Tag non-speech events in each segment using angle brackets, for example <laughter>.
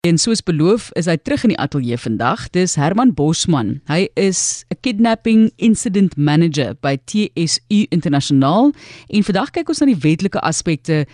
En soos beloof is hy terug in die ateljee vandag. Dis Herman Bosman. Hy is 'n kidnapping incident manager by TSU Internasionaal en vandag kyk ons na die wetlike aspekte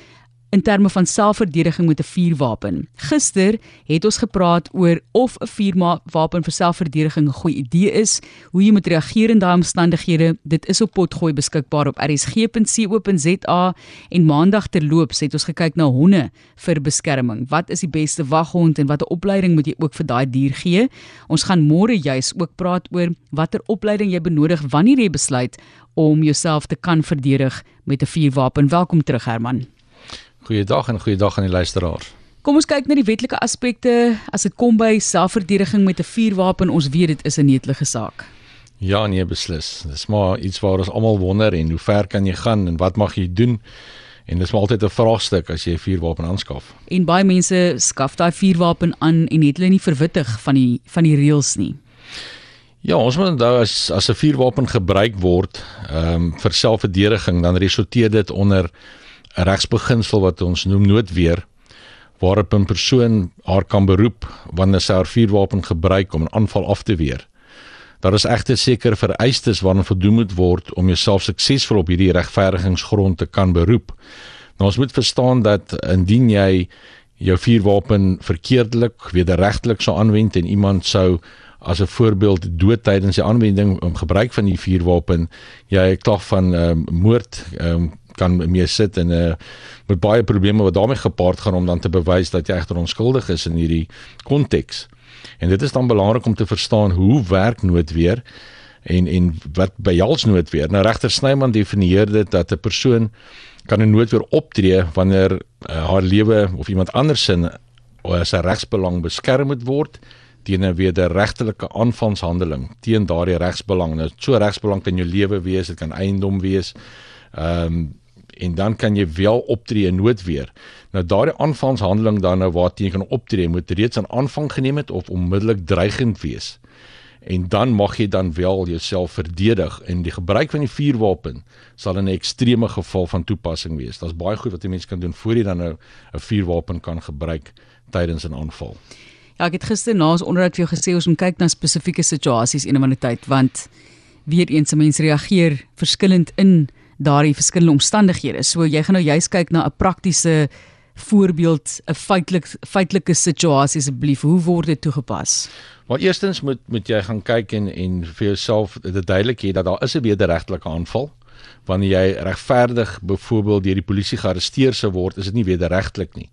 in terme van selfverdediging met 'n vuurwapen. Gister het ons gepraat oor of 'n vuurwapen vir selfverdediging 'n goeie idee is, hoe jy moet reageer in daai omstandighede. Dit is op potgooi beskikbaar op rsg.co.za en maandag terloops het ons gekyk na honde vir beskerming. Wat is die beste waghond en watter opleiding moet jy ook vir daai dier gee? Ons gaan môre juis ook praat oor watter opleiding jy benodig wanneer jy besluit om jouself te kan verdedig met 'n vuurwapen. Welkom terug Herman. Goeiedag en goeiedag aan die luisteraars. Kom ons kyk na die wetlike aspekte as dit kom by selfverdediging met 'n vuurwapen. Ons weet dit is 'n netelige saak. Ja, nee, beslis. Dis maar iets waar ons almal wonder en hoe ver kan jy gaan en wat mag jy doen? En dis maar altyd 'n vraagstuk as jy 'n vuurwapen aanskaf. En baie mense skaf daai vuurwapen aan en het hulle nie verwittig van die van die reëls nie. Ja, ons moet onthou as as 'n vuurwapen gebruik word, ehm um, vir selfverdediging, dan resulteer dit onder regsbeginsel wat ons noem noodweer waarop 'n persoon haar kan beroep wanneer sy haar vuurwapen gebruik om 'n aanval af te weer. Daar is egter sekere vereistes waaraan voldoen moet word om jouself suksesvol op hierdie regverdigingsgrond te kan beroep. Nou ons moet verstaan dat indien jy jou vuurwapen verkeerdelik wederregtelik sou aanwend en iemand sou as 'n voorbeeld dood tydens die aanwending om gebruik van die vuurwapen jy klag van um, moord um, kan mee sit en uh met baie probleme wat daarmee gepaard gaan om dan te bewys dat jy egter onskuldig is in hierdie konteks. En dit is dan belangrik om te verstaan hoe werk noodweer en en wat behels noodweer. Nou regter Snyman definieer dit dat 'n persoon kan 'n noodweer optree wanneer uh, haar lewe of iemand anders se uh, sy regsbelang beskerm moet word teen 'n wederregtelike aanvalshandeling teen daardie regsbelang. Nou so regsbelang kan jou lewe wees, dit kan eiendom wees. Ehm um, en dan kan jy wel optree in noodweer. Nou daardie aanvalshandeling dan nou waarteen jy kan optree moet reeds aan aanvang geneem het of onmiddellik dreigend wees. En dan mag jy dan wel jouself verdedig en die gebruik van die vuurwapen sal in 'n ekstreme geval van toepassing wees. Daar's baie goed wat 'n mens kan doen voor jy dan nou 'n vuurwapen kan gebruik tydens 'n aanval. Ja, ek het gister na ons onderhoud vir jou gesê ons moet kyk na spesifieke situasies in 'n minuut tyd want weer eens mense reageer verskillend in daardie verskillende omstandighede. So jy gaan nou juist kyk na 'n praktiese voorbeeld, 'n feitelik feitelike situasie asseblief. Hoe word dit toegepas? Maar eerstens moet moet jy gaan kyk en en vir jouself dit duidelik hê dat daar is 'n wederregtelike aanval. Wanneer jy regverdig byvoorbeeld deur die polisie gearresteer sou word, is dit nie wederregtelik nie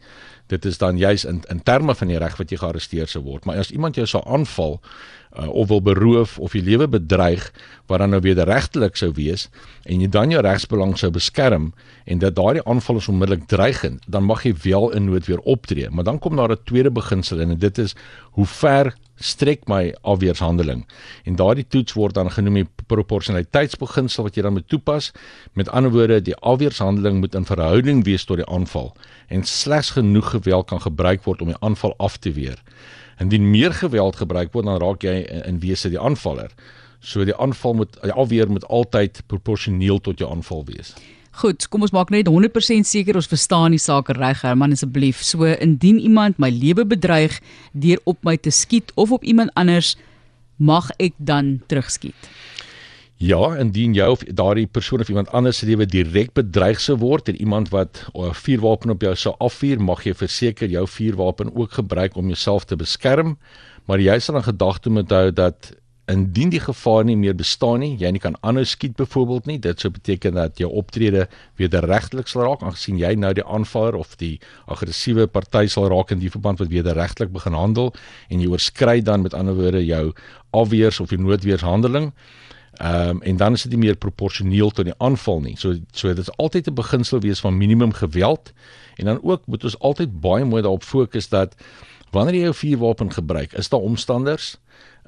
dit is dan juis in in terme van die reg wat jy gearresteer sou word. Maar as iemand jou sou aanval uh, of wil beroof of jy lewe bedreig wat dan nou wederregtelik sou wees en jy dan jou regsbelang sou beskerm en dat daardie aanval is onmiddellik dreigend, dan mag jy wel in noodweer optree. Maar dan kom daar 'n tweede beginsel in en dit is hoe ver strek my afweershandeling. En daardie toets word dan genoem die proporsionaliteitsbeginsel wat jy dan moet toepas. Met ander woorde, die afweershandeling moet in verhouding wees tot die aanval en slegs genoeg geweld kan gebruik word om die aanval af te weer. Indien meer geweld gebruik word, dan raak jy in, wese die aanvaller. So die aanval moet die afweer moet altyd proporsioneel tot jou aanval wees. Goed, kom ons maak net 100% seker ons verstaan die saak reg, Herman asseblief. So indien iemand my lewe bedreig deur op my te skiet of op iemand anders, mag ek dan terugskiet. Ja, indien jy of daardie persoon of iemand anders se lewe direk bedreig sou word en iemand wat 'n vuurwapen op jou sou afvuur, mag jy verseker jou vuurwapen ook gebruik om jouself te beskerm. Maar jy sal in gedagte moet hou dat indien die gevaar nie meer bestaan nie, jy nie kan aanhou skiet byvoorbeeld nie, dit sou beteken dat jou optrede wederregtelik sal raak aangesien jy nou die aanvaller of die aggressiewe party sal raak in die verband wat wederregtelik begin handel en jy oorskry dan met ander woorde jou afweers of jou noodweershandeling. Ehm um, en dan is dit nie meer proporsioneel tot die aanval nie. So so dit is altyd 'n beginsel wees van minimum geweld en dan ook moet ons altyd baie mooi daarop fokus dat wanneer jy jou vuurwapen gebruik, is daar omstanders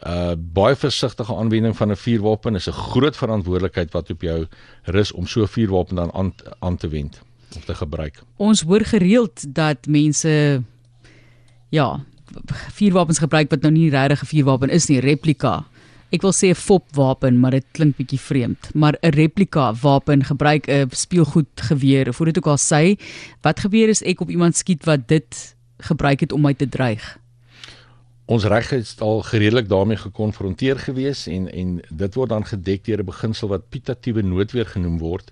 Uh baie versigtige aanwending van 'n vuurwapen is 'n groot verantwoordelikheid wat op jou rus om so 'n vuurwapen dan aan aan te wend of te gebruik. Ons hoor gereeld dat mense ja, vuurwapens gebruik wat nou nie regtig 'n vuurwapen is nie, replika. Ek wil sê 'n fopwapen, maar dit klink bietjie vreemd. Maar 'n replika wapen gebruik 'n speelgoed geweer of hoe dit ook al sê, wat gebeur as ek op iemand skiet wat dit gebruik het om my te dreig? ons reg het al redelik daarmee gekonfronteer gewees en en dit word dan gedek deur 'n beginsel wat pitatiewe noodweer genoem word.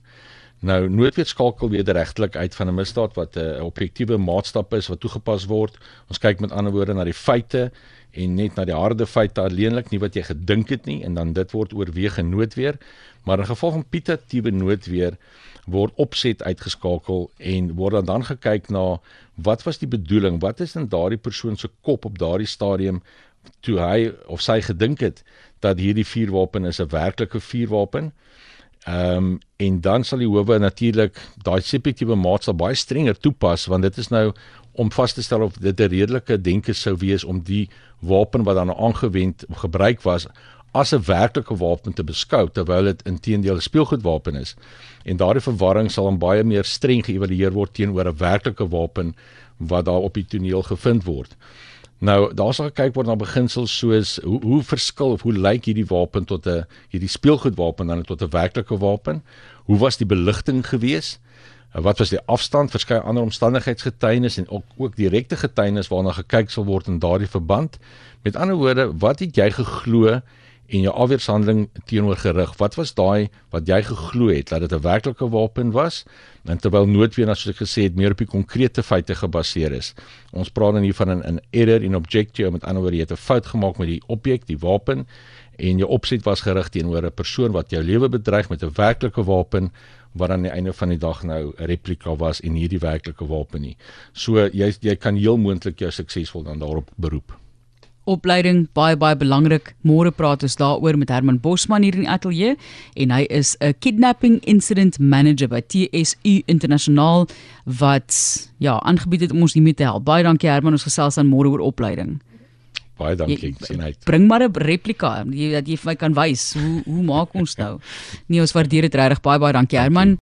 Nou noodweer skakel wederregtelik uit van 'n misdaad wat 'n objektiewe maatstap is wat toegepas word. Ons kyk met ander woorde na die feite en net na die harde feite alleenlik, nie wat jy gedink het nie en dan dit word oorweeg in noodweer. Maar in geval van pitatiewe noodweer word opset uitgeskakel en word dan, dan gekyk na wat was die bedoeling? Wat is in daardie persoon se kop op daardie stadium toe hy of sy gedink het dat hierdie vuurwapen is 'n werklike vuurwapen? Ehm um, en dan sal die howe natuurlik daai subjektiewe maatstaf baie strenger toepas want dit is nou om vas te stel of dit 'n redelike denke sou wees om die wapen wat dan aangewend gebruik was as 'n werklike wapen te beskou terwyl dit intedeel 'n speelgoedwapen is. En daardie verwarring sal dan baie meer streng geëvalueer word teenoor 'n werklike wapen wat daar op die toneel gevind word. Nou, daar sal gekyk word na beginsels soos hoe hoe verskil of hoe lyk hierdie wapen tot 'n hierdie speelgoedwapen dan tot 'n werklike wapen? Hoe was die beligting gewees? Wat was die afstand, verskeie ander omstandigheidsgetuienis en ook ook direkte getuienis waarna gekyk sal word in daardie verband? Met ander woorde, wat het jy geglo en jou afweershandeling teenoor gerig. Wat was daai wat jy geglo het dat dit 'n werklike wapen was? En terwyl noodweer as ek gesê het meer op die konkrete feite gebaseer is. Ons praat dan hier van 'n error in objectio met ander woorde jy het 'n fout gemaak met die objek, die wapen en jou opset was gerig teenoor 'n persoon wat jou lewe bedreig met 'n werklike wapen wat aan die einde van die dag nou 'n replika was en nie die werklike wapen nie. So jy jy kan heel moontlik jou suksesvol dan daarop beroep opleiding baie baie belangrik. Môre praat ons daaroor met Herman Bosman hier in die ateljee en hy is 'n kidnapping incident manager by TSU Internasionaal wat ja, aangebied het om ons hiermee te help. Baie dankie Herman, ons gesels dan môre oor opleiding. Baie dankie, sien uit. Bring maar 'n replika, jy dat jy vir my kan wys hoe hoe maak ons nou? <laughs> Nee, ons waardeer dit regtig baie baie dankie Herman.